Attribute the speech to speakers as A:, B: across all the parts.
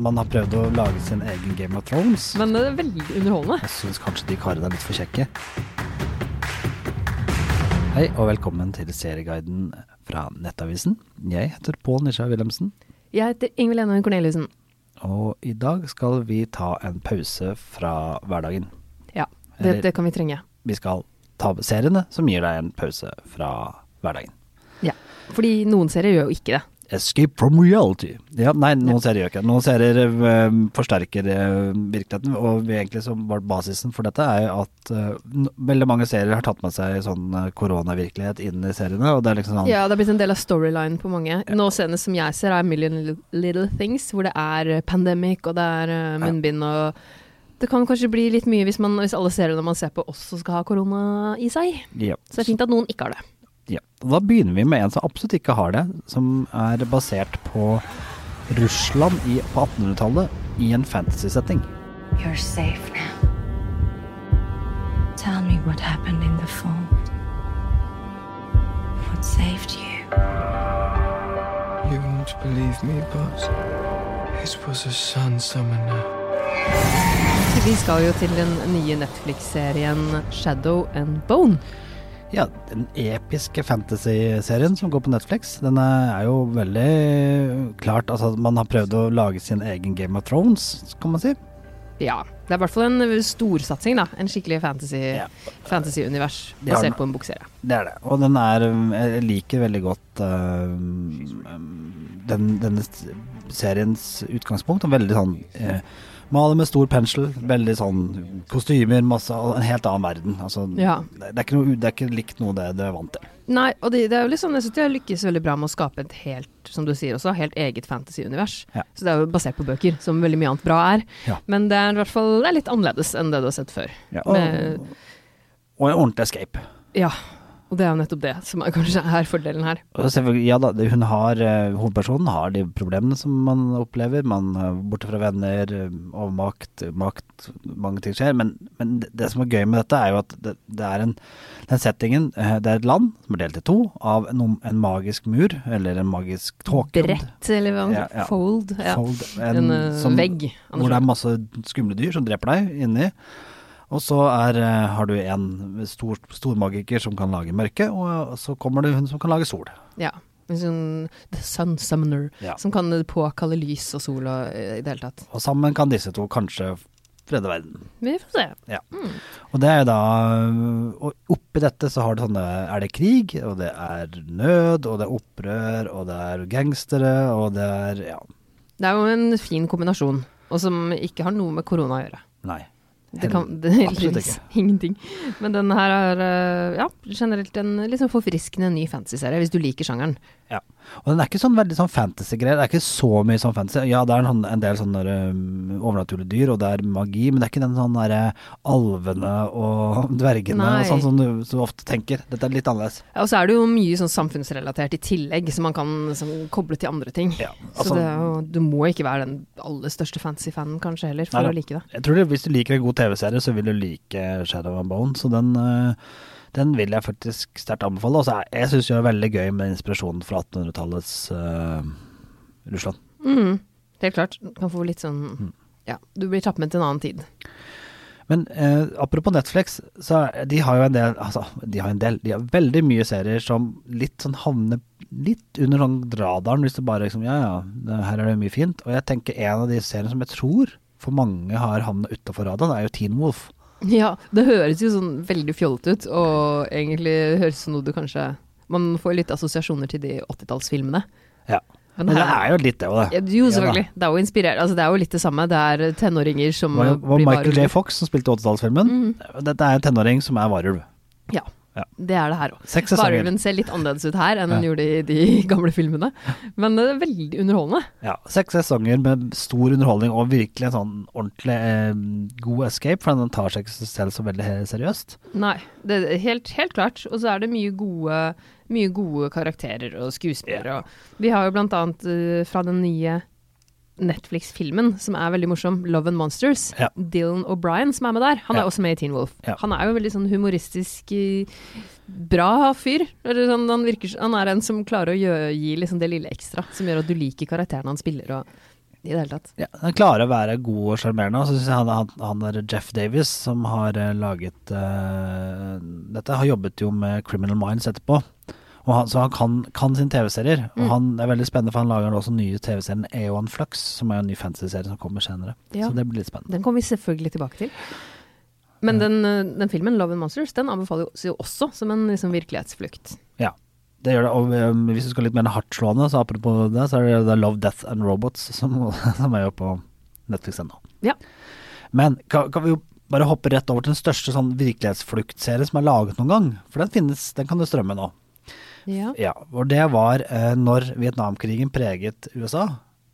A: man har prøvd å lage sin egen Game of Thrones.
B: Men det er veldig underholdende.
A: Jeg syns kanskje de karene er litt for kjekke. Hei og velkommen til serieguiden fra Nettavisen. Jeg heter Pål Nisja Wilhelmsen,
B: Jeg heter Ingvild Ene Corneliussen.
A: og i dag skal vi ta en pause fra hverdagen.
B: Ja, det, det kan vi trenge.
A: Vi skal ta seriene som gir deg en pause fra hverdagen.
B: Ja. Fordi noen serier gjør jo ikke det.
A: Escape from reality. Ja, nei, noen serier gjør ikke det. Noen serier eh, forsterker eh, virkeligheten, og vi egentlig som var basisen for dette er at eh, veldig mange serier har tatt med seg sånn koronavirkelighet inn i seriene, og det er liksom sånn
B: Ja, det har blitt en del av storylinen på mange. Nå senest som jeg ser, er Million Little- Things, hvor det er pandemic, og det er munnbind og Det kan kanskje bli litt mye hvis, man, hvis alle seriene man ser på også skal ha korona i seg.
A: ja.
B: Så det er fint at noen ikke har det.
A: Ja. Da begynner vi med en som absolutt ikke har det, som er basert på Russland i, på 1800-tallet i en fantasy-setting.
C: You're safe now. Tell me what happened in the fall. What saved you?
D: You won't believe me, but it was a sun summoner.
B: Vi skal jo til den nye Netflix-serien Shadow and Bone.
A: Ja, den episke fantasy-serien som går på Netflix, den er jo veldig klart Altså, man har prøvd å lage sin egen Game of Thrones, kan man si.
B: Ja. Det er i hvert fall en storsatsing, da. En skikkelig fantasy-
A: Ja.
B: fantasy-univers
A: Det har
B: basert på en bokserie.
A: Det er det. Og den er Jeg liker veldig godt uh, den, denne seriens utgangspunkt. Og veldig sånn eh, Maler med stor pensel, veldig sånn kostymer, masse En helt annen verden. Altså,
B: Ja.
A: det, er ikke noe, det er ikke likt noe det du er vant til.
B: Nei, og det, det er jo sånn, jeg synes de har lykkes veldig bra med å skape et helt, som du sier også, helt eget fantasy-univers.
A: Ja.
B: Så det er jo basert på bøker, som veldig mye annet bra er.
A: Ja.
B: Men det er i hvert fall det er litt annerledes enn det du har sett før.
A: Og,
B: Med-
A: og en ordentlig escape.
B: Ja, og det er jo nettopp det som er, kanskje er fordelen her.
A: Ja da, hun har, eh, hovedpersonen har de problemene som man opplever. Man er borte fra venner, eh, overmakt, makt, mange ting skjer. Men, men det, som er gøy med dette, er jo at det, det er en, den settingen eh, Det er et land som er delt i to av en, en magisk mur, eller en magisk tåke.
B: Brett, eller hva
A: Ja, ja.
B: Fold. Ja.
A: Fold,
B: En, en
A: som-
B: vegg.
A: Hvor det er masse skumle dyr som dreper deg inni. Og så er, eh, har du en stor, stormagiker som kan lage mørke, og så kommer det hun som kan lage sol.
B: Ja. En sånn The Sun Summoner,
A: Ja.
B: som kan påkalle lys og sol og eh, i det hele tatt.
A: Og sammen kan disse to kanskje frede verden.
B: Vi får se.
A: Ja. Og det er da Og oppi dette så har du sånne Er det krig, og det er nød, og det er opprør, og det er gangstere, og det er Ja,
B: Det er jo en fin kombinasjon, og som ikke har noe med korona å gjøre.
A: nei.
B: Det kan det heldigvis ingenting. Men den her er eh, ja, generelt en sånn forfriskende ny fantasy-serie, hvis du liker sjangeren.
A: Ja. Og den er ikke sånn veldig sånn fantasy-greier. Det er ikke så mye sånn fantasy. Ja, det er en, en del sånne um, overnaturlige dyr, og det er magi, men det er ikke den sånn derre alvene og dvergene
B: Nei.
A: og sånn som du så ofte tenker. Dette er litt annerledes.
B: Ja, og så er det jo mye sånn samfunnsrelatert i tillegg, som man kan liksom, koble til andre ting.
A: Ja,
B: så
A: altså-
B: det er jo, du må ikke være den aller største fantasy-fanen kanskje heller, for
A: Nei
B: å like det.
A: Jeg tror det, Hvis du liker en god TV-serie, så vil du like Shadow and Bone. Så den, øh, den vil jeg faktisk sterkt anbefale. Og så er- jeg syns det er veldig gøy med inspirasjonen fra 1800-tallets uh, Russland.
B: Mm, helt klart. Du kan få litt sånn
A: Mm.
B: Ja, du blir tatt med til en annen tid.
A: Men eh, apropos Netflix, så de har jo en del Altså, de har en del De har veldig mye serier som litt sånn havner litt under sånn radaren, hvis det bare liksom Ja, ja, her er det mye fint. Og jeg tenker en av de seriene som jeg tror for mange har havnet utafor radaren, er jo Teen Wolf.
B: Ja, det høres jo sånn veldig fjollete ut, og egentlig høres det som noe du kanskje Man får litt assosiasjoner til de 80-tallsfilmene.
A: Ja.
B: Men
A: Men det
B: her-
A: er jo litt det òg, det.
B: jo,
A: Ja
B: selvfølgelig. det er jo inspirert. Altså, det er jo litt det samme. Det er tenåringer som
A: Det var, var
B: blir
A: Michael J. Fox som spilte 80-tallsfilmen. Dette er en tenåring som er varulv.
B: Ja.
A: Ja.
B: Det er det her òg. Varulven ser litt annerledes ut her enn
A: Ja.
B: den gjorde i de gamle filmene. Men det er veldig underholdende.
A: Ja, Seks sesonger med stor underholdning og virkelig en sånn ordentlig eh, god escape, for den tar seg ikke selv så veldig seriøst.
B: Nei, det er helt, helt klart. Og så er det mye gode, mye gode karakterer og skuespillere. Ja. vi har jo blant annet uh, fra den nye Netflix-filmen, som er veldig morsom, 'Love and Monsters'.
A: Ja.
B: Dylan O'Brien som er med der. Han
A: Ja.
B: er også med i Teen Wolf.
A: Ja.
B: Han er jo veldig sånn humoristisk eh, bra fyr. Eller sånn, han, virker, han er en som klarer å gjøre, gi liksom det lille ekstra, som gjør at du liker karakteren han spiller. Og i det hele tatt.
A: Ja, han klarer å være god og sjarmerende. Og så syns jeg han, han, han er Jeff Davis, som har eh, laget uh, dette, har jobbet jo med Criminal Minds etterpå. Han, så han kan, kan sine TV-serier. Og
B: Mm.
A: han er veldig spennende, for han lager også nye TV-serien A1 Flux, som er en ny fantasy-serie som kommer senere.
B: Ja.
A: Så det blir litt spennende.
B: Den kommer vi selvfølgelig tilbake til. Men den, eh, den filmen, 'Love and Monsters', den anbefales jo også som en liksom, virkelighetsflukt.
A: Ja. Det gjør det. Og um, hvis du skal litt mer hardtslående, så apropos det, så er det Love, Death and Robots som, som er jo på Netflix ennå.
B: Ja.
A: Men kan, kan vi jo bare hoppe rett over til den største sånn virkelighetsfluktserie som er laget noen gang? For den finnes, den kan du strømme nå.
B: Ja.
A: Ja, og det var eh, når Vietnamkrigen preget USA,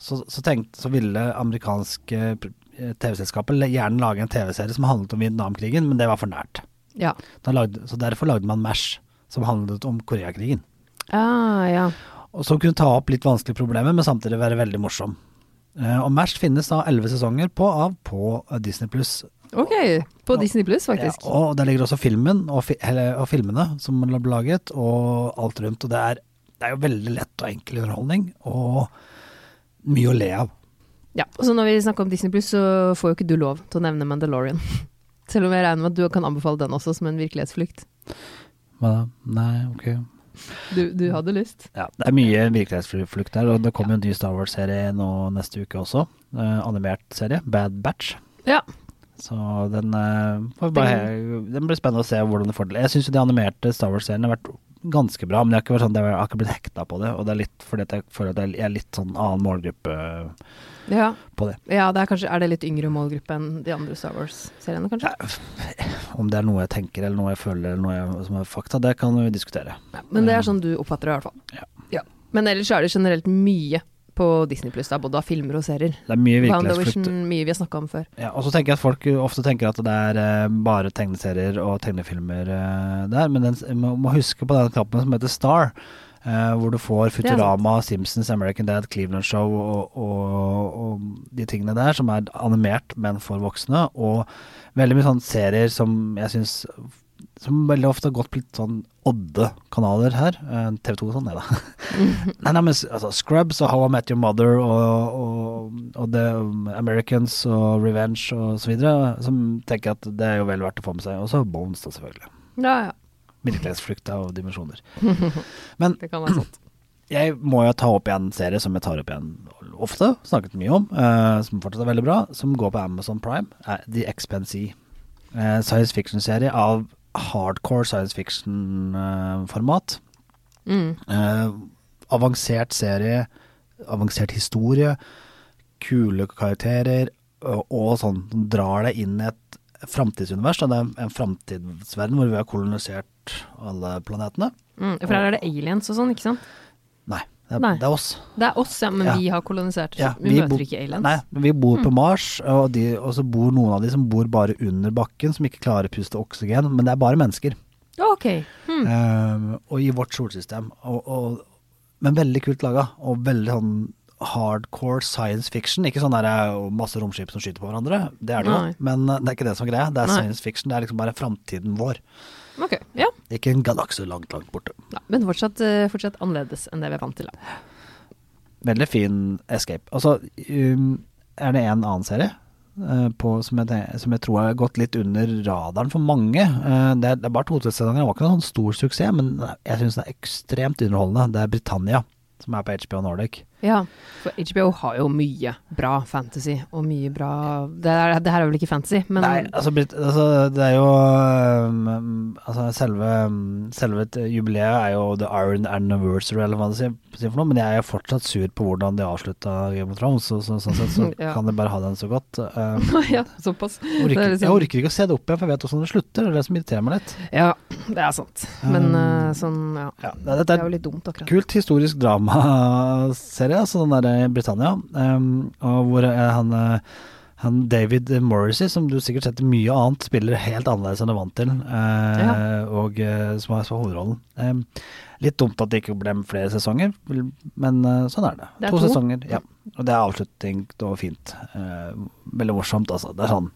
A: så, så, tenkte, så ville amerikanske eh, TV-selskaper gjerne lage en TV-serie som handlet om Vietnamkrigen, men det var for nært.
B: ja.
A: Lagde, så derfor lagde man MASH, som handlet om Koreakrigen.
B: Ah, ja.
A: Og som kunne ta opp litt vanskelige problemer, men samtidig være veldig morsom. Eh, og MASH finnes da elleve sesonger på av på eh, Disney pluss.
B: Ok, på Disney Pluss, faktisk.
A: Ja, og der ligger også filmen og, fi, eller, og filmene som ble laget, og alt rundt. Og det er, det er jo veldig lett og enkel underholdning, og mye å le av.
B: Ja, og så når vi snakker om Disney Pluss, så får jo ikke du lov til å nevne Mandalorian. Selv om jeg regner med at du kan anbefale den også som en virkelighetsflukt.
A: Hva da? Nei, ok.
B: Du, du hadde lyst.
A: Ja, det er mye virkelighetsflukt der, og det kommer jo en ny Star Wars-serie nå neste uke også. Eh, animert serie, Bad Batch.
B: Ja.
A: Så den, eh, får bare, den blir spennende å se hvordan det får til. Jeg syns de animerte Star Wars-seriene har vært ganske bra, men jeg har ikke, sånn, jeg har ikke blitt hekta på det. Og det er litt fordi jeg føler at jeg er litt sånn annen målgruppe
B: Ja.
A: på det.
B: ja, det er kanskje Er det litt yngre målgruppe enn de andre Star Wars-seriene, kanskje?
A: Om det er noe jeg tenker eller noe jeg føler eller noe jeg, som er fakta, det kan vi diskutere.
B: Ja, men det er sånn du oppfatter det, i hvert fall.
A: Ja.
B: Men ellers er det generelt mye på Disney Pluss, både av filmer og serier.
A: Det er mye virkelighetsflukt.
B: Mye vi har snakka om før.
A: Ja, og så tenker jeg at folk ofte tenker at det er eh, bare tegneserier og tegnefilmer eh, der, men den, man må huske på den knappen som heter Star, eh, hvor du får. Futurama, Simpsons, American Dad, Cleveland Show og, og, og de tingene der, som er animert, men for voksne, og veldig mye sånne serier som jeg syns som veldig ofte har gått på litt sånn Odde-kanaler her. Eh, TV 2 og sånn, nei da. nei, nei, men altså, Scrubs og How I Met Your Mother og, og, og The Americans og Revenge og så videre, som tenker at det er jo vel verdt å få med seg. Og så Bones, da, selvfølgelig.
B: Ja, ja.
A: Virkelighetsflukt av dimensjoner. Men
B: Det kan være sant.
A: jeg må jo ta opp igjen en serie som jeg tar opp igjen ofte, snakket mye om, uh, som fortsatt er veldig bra, som går på Amazon Prime, uh, The Expansee. uh, science fiction-serie av hardcore science fiction-format.
B: Mm.
A: Eh, avansert serie, avansert historie, kule karakterer, og, og sånn drar det inn i et framtidsunivers. Det er en framtidsverden hvor vi har kolonisert alle planetene.
B: Mm. For her er det aliens og sånn, ikke sant?
A: Det er, det er oss.
B: Det er oss, ja, men
A: Ja.
B: vi har kolonisert.
A: Ja,
B: vi,
A: vi
B: møter ikke aliens.
A: Nei, vi bor på Mars, og, de, og så bor noen av de som bor bare under bakken, som ikke klarer å puste oksygen, men det er bare mennesker.
B: Ok. Hmm.
A: Um, og i vårt solsystem. Og, og, men veldig kult laga, og veldig sånn hardcore science fiction. Ikke sånn der eh, masse romskip som skyter på hverandre, det er det jo, men eh, det er ikke det som er greia. Det er
B: Nei.
A: science fiction, det er liksom bare framtiden vår.
B: Ok, ja.
A: Ikke en galakse langt, langt borte.
B: ja. Men fortsatt, eh, fortsatt annerledes enn det vi er vant til. Da.
A: Veldig fin escape. Og så um, er det en annen serie uh, på, som, jeg, som jeg tror har gått litt under radaren for mange. Uh, det, er, det er bare to sesonger, det var ikke noen stor suksess, men jeg syns det er ekstremt underholdende. Det er Britannia, som er på HBO Nordic.
B: Ja, for HBO har jo mye bra fantasy, og mye bra Det, er, det her er vel ikke fantasy, men
A: Nei, altså, altså det er jo um, Altså selve, selve jubileet er jo The Iron Anniversary, eller hva det sier, for noe, men jeg er jo fortsatt sur på hvordan de avslutta Game of Thrones, så, så, sånn sett så
B: Ja.
A: kan de bare ha den så godt. Um,
B: ja, såpass.
A: orker,
B: Det er liksom-
A: jeg orker ikke å se det opp igjen, for jeg vet hvordan det slutter. Det er det som irriterer meg litt.
B: Ja, det er sant. Men
A: Um,
B: eh, sånn, ja.
A: Ja, det,
B: Det
A: det
B: er jo litt dumt, akkurat.
A: kult historisk dramaserie, altså den der i Britannia, um, og hvor eh, han eh, han David Morrissey, som du sikkert setter mye annet, spiller helt annerledes enn du er vant til, eh, og eh, som har hovedrollen. Um, litt dumt at det ikke ble flere sesonger, men uh, sånn er det.
B: Det er
A: to,
B: to.
A: sesonger, ja. Og det er avslutning og fint. Eh, veldig morsomt, altså. Det er sånn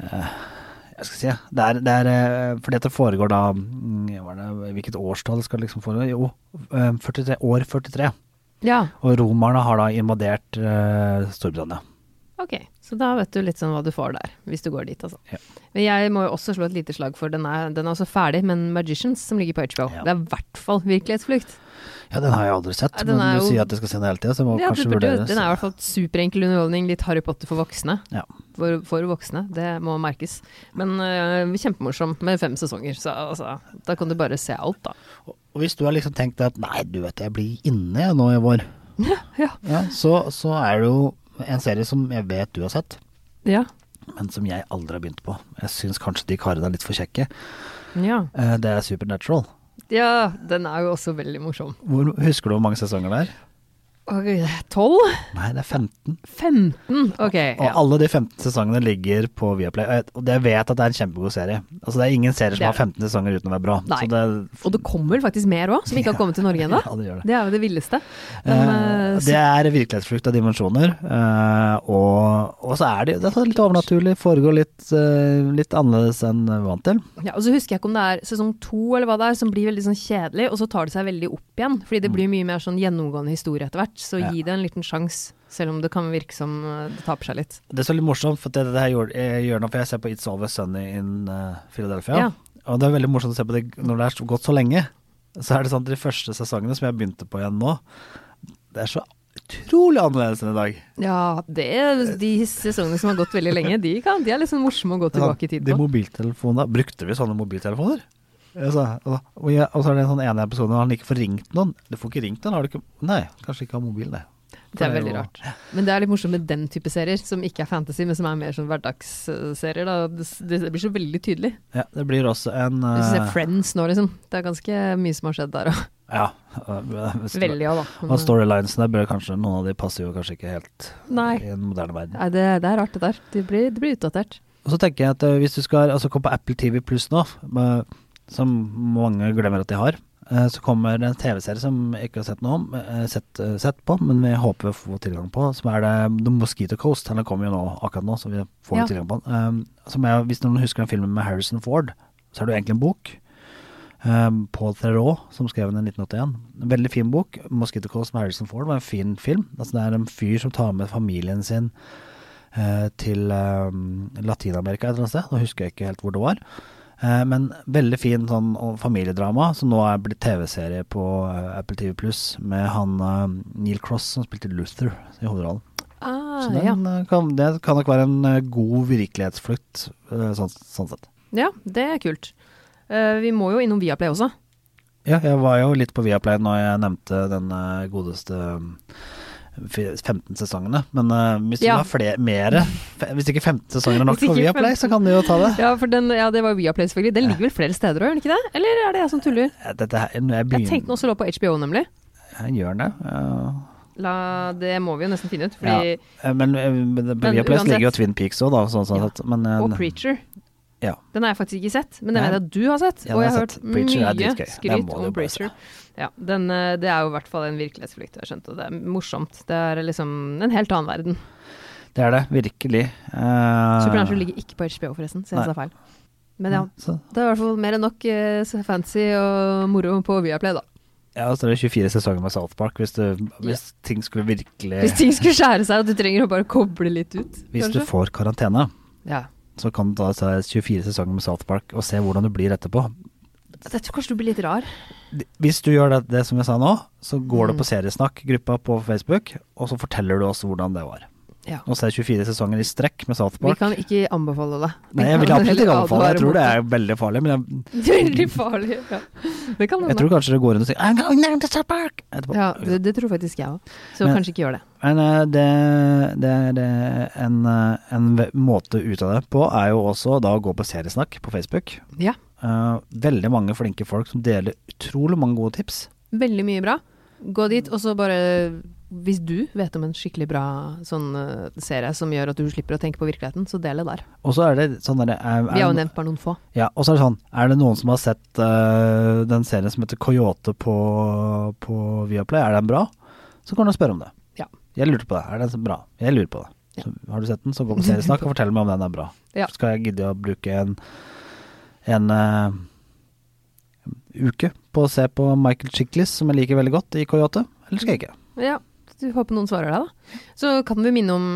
A: eh, si ja. det er, det er eh, fordi at det foregår da mm, det, Hvilket årstall skal liksom foregå? Jo, eh, 43, år 43.
B: Ja,
A: Og romerne har da invadert eh, Storbritannia.
B: ok. Så da vet du litt sånn hva du får der, hvis du går dit, altså.
A: Ja.
B: Men jeg må jo også slå et lite slag for den er, den er også ferdig, men Magicians, som ligger på HBO,
A: Ja.
B: det er i hvert fall virkelighetsflukt.
A: Ja, den har jeg aldri sett,
B: Ja,
A: men du
B: jo-
A: sier at jeg skal se den hele tida, så jeg må
B: Ja,
A: kanskje
B: burde, jo- den er i hvert fall superenkel underholdning, litt Harry Potter for voksne.
A: Ja.
B: For, for voksne, det må merkes. Men øh, kjempemorsom med fem sesonger, så altså, da kan du bare se alt, da.
A: Og hvis du har liksom tenkt at nei, du vet jeg blir inne jeg nå i vår,
B: Ja.
A: ja, så, så er det jo en serie som jeg vet du har sett,
B: Ja.
A: men som jeg aldri har begynt på. Jeg syns kanskje de karene er litt for kjekke.
B: ja.
A: Eh, Det er Supernatural.
B: Ja, den er jo også veldig morsom.
A: Hvor, husker du hvor mange sesonger det er?
B: Tolv?
A: Nei, det er 15.
B: 15? Ok.
A: Og
B: Ja.
A: alle de 15 sesongene ligger på Viaplay. Og jeg- vet at det er en kjempegod serie. Altså Det er ingen serier som har 15 sesonger uten å være bra. Det,
B: Og det kommer faktisk mer òg, som ikke har kommet til Norge ennå.
A: Ja, det det.
B: Det er jo det villeste. Men,
A: Eh,
B: øh,
A: det er virkelighetsflukt av dimensjoner. Uh, og, og så er det, det er litt overnaturlig, foregår litt, uh, litt annerledes enn vi vant til.
B: Ja, og så husker jeg ikke om det er sesong to eller hva det er, som blir veldig sånn kjedelig, og så tar det seg veldig opp igjen. Fordi det blir mye mer sånn gjennomgående historie etter hvert. Så
A: Mm. Ja.
B: gi det en liten sjanse, selv om det kan virke som uh, det taper seg litt.
A: Det er så litt morsomt, for det, det her gjør, jeg gjør nå, for jeg ser på It's Always Sunny in eh, Philadelphia.
B: Ja.
A: Og det er veldig morsomt å se på det når det er gått så lenge. Så er det sånn at de første sesongene som jeg begynte på igjen nå, det er så utrolig annerledes enn i dag.
B: Ja, det er de sesongene som har gått veldig lenge, de, kan, de er sånn morsomme å gå tilbake i tid på.
A: De mobiltelefonene Brukte vi sånne mobiltelefoner? Altså, og, jeg, og så er det en sånn ene episode hvor han ikke får ringt noen. Du får ikke ringt noen, har du ikke Nei, kanskje ikke har mobil, det.
B: Det er veldig rart. Men det er litt morsomt med den type serier, som ikke er fantasy, men som er mer sånn hverdagsserier. Da. Det, det blir så veldig tydelig.
A: Ja, det blir også en
B: Hvis du ser Friends nå, liksom. Det er ganske mye som har skjedd der òg.
A: Ja. eh,
B: Veldig òg, da. Men,
A: Og storylinesene bør kanskje Noen av de passer jo kanskje ikke helt
B: Nei.
A: i en moderne verden.
B: Nei, det, det er rart, det der. Det blir, det blir utdatert.
A: Og så tenker jeg at eh, hvis du skal altså komme på Apple TV Pluss nå, med, som mange glemmer at de har, eh, så kommer det en TV-serie som jeg ikke har sett noe om, eh, sett, eh, sett på, men vi håper å få tilgang på, som er det The Mosquito Coast. Den kommer jo nå, akkurat nå, så vi får
B: Ja.
A: tilgang på den. Um, som er, hvis noen husker den filmen med Harrison Ford, så er det jo egentlig en bok. Um, Paul Theroux, som skrev den i 1981. En veldig fin bok. 'Mosquito Coast' med Harrison Ford var en fin film. Altså, det er en fyr som tar med familien sin uh, til um, Latin-Amerika et eller annet sted. Nå husker jeg ikke helt hvor det var. Eh, men veldig fin sånn familiedrama, som nå er blitt TV-serie på eh, Apple TV Pluss, med han eh, Neil Cross som spilte Luther i hovedrollen.
B: Ah,
A: Så den, ja. kan, det kan nok være en god virkelighetsflukt, sånn, sånn sett.
B: ja, det er kult. Vi må jo innom Viaplay også.
A: Ja, jeg var jo litt på Viaplay når jeg nevnte den godeste 15 sesongene. Men uh, hvis
B: Ja.
A: du har mere, hvis ikke 15 sesonger er nok
B: for
A: Viaplay, så kan de jo ta det.
B: Ja, for den, ja, det var Viaplay selvfølgelig. Den ligger vel flere steder òg, gjør den ikke det? Eller er det jeg som tuller?
A: Eh, Dette her, jeg,
B: jeg
A: Jeg
B: tenkte den også lå på HBO, nemlig.
A: Jeg gjør det. ja.
B: La, det må vi jo nesten finne ut, fordi
A: ja. Men, eh, men
B: Men
A: Viaplay ligger jo Twin Peaks òg, da. Sånn, sånn
B: Ja.
A: Men, eh,
B: Og Preacher.
A: Ja.
B: Den har jeg faktisk ikke sett, men den vet jeg at du har sett.
A: Ja,
B: og jeg
A: har
B: har hørt.
A: Preacher er
B: mye skryt om. Preacher. Ja, den, eh, det er jo i hvert fall en virkelighetsflukt, jeg Og Det er morsomt. Det er liksom en helt annen verden.
A: Det er det, virkelig. Uh,
B: Supernatural ligger ikke på HBO, forresten, så jeg sa feil. Men ja,
A: Så,
B: det er i hvert fall mer enn nok uh, fancy og moro på Viaplay, da.
A: ja, så er det 24 sesonger med South Park, hvis, du, hvis ting skulle virkelig
B: Hvis ting skulle skjære seg og du trenger å bare koble litt ut,
A: Hvis du får karantene,
B: Ja.
A: Så kan du ta 24 sesonger med South Park og se hvordan du blir etterpå.
B: Jeg tror kanskje du blir litt rar.
A: Hvis du gjør det, det som jeg sa nå, så går du
B: Mm.
A: på Seriesnakk-gruppa på Facebook, og så forteller du oss hvordan det var.
B: Ja.
A: Nå se jeg 24 sesonger i strekk med South Park.
B: Vi kan ikke anbefale det. Vi
A: Nei, jeg vil absolutt ikke anbefale det. Jeg tror det er veldig farlig, men jeg,
B: Veldig farlig. Ja. Det kan
A: jeg tror kanskje det går rundt og sier I'm going down to South Park! etterpå.
B: Ja, det, det tror faktisk jeg òg. Så
A: Men-
B: kanskje ikke gjør det.
A: Men eh, det, det, det en, eh, en måte ut av det på er jo også da å gå på seriesnakk på Facebook.
B: Ja.
A: Eh, veldig mange flinke folk som deler utrolig mange gode tips.
B: Veldig mye bra. Gå dit, og så bare Hvis du vet om en skikkelig bra sånn eh, serie som gjør at du slipper å tenke på virkeligheten, så del det der.
A: Og så er det sånn der, er,
B: Vi har jo
A: er,
B: nevnt bare noen få.
A: ja, Og så er det sånn, er det noen som har sett uh, den serien som heter Coyote på, på Viaplay, er den bra? Så kan du spørre om det.
B: Ja.
A: Jeg lurte på det. Er den bra? Jeg lurer på det.
B: Ja.
A: Så, har du sett den, så gå på seriesnakk og fortell meg om den er bra.
B: Ja.
A: Så skal jeg gidde å bruke en, en uh, uke på å se på Michael Chiklis, som jeg liker veldig godt, i Coyote. Eller skal jeg ikke?
B: Ja, håper noen svarer deg, da. Så kan vi minne om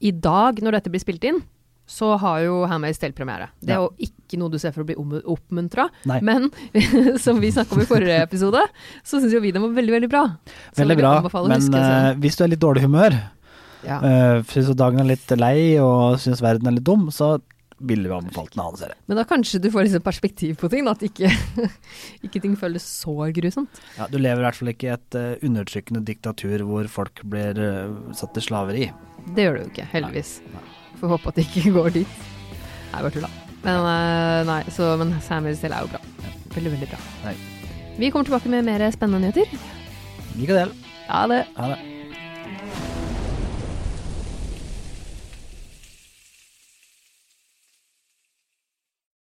B: i dag, når dette blir spilt inn, så har jo Handmaid's Tale premiere. Det er
A: Ja.
B: jo ikke noe du ser for å bli oppmuntra, men som vi snakka om i forrige episode, så syns jo vi den var veldig, veldig bra. Så
A: Veldig bra, men
B: huske
A: eh, hvis du er litt dårlig humør,
B: Ja.
A: uh, syns dagen er litt lei og syns verden er litt dum, så ville vi anbefalt en annen serie.
B: Men da kanskje du får liksom perspektiv på ting, da, at ikke, ikke ting føles så grusomt.
A: Ja, du lever i hvert fall ikke i et uh, undertrykkende diktatur hvor folk blir uh, satt til slaveri.
B: Det gjør du jo ikke, heldigvis.
A: Nei.
B: Får håpe at det ikke går dit. Nei, bare tulla. Men uh, nei, så, men Samuels del er jo bra. Veldig, veldig bra.
A: Nei.
B: Vi kommer tilbake med mer spennende nyheter.
A: Like del.
B: Ha det.
A: Ha det.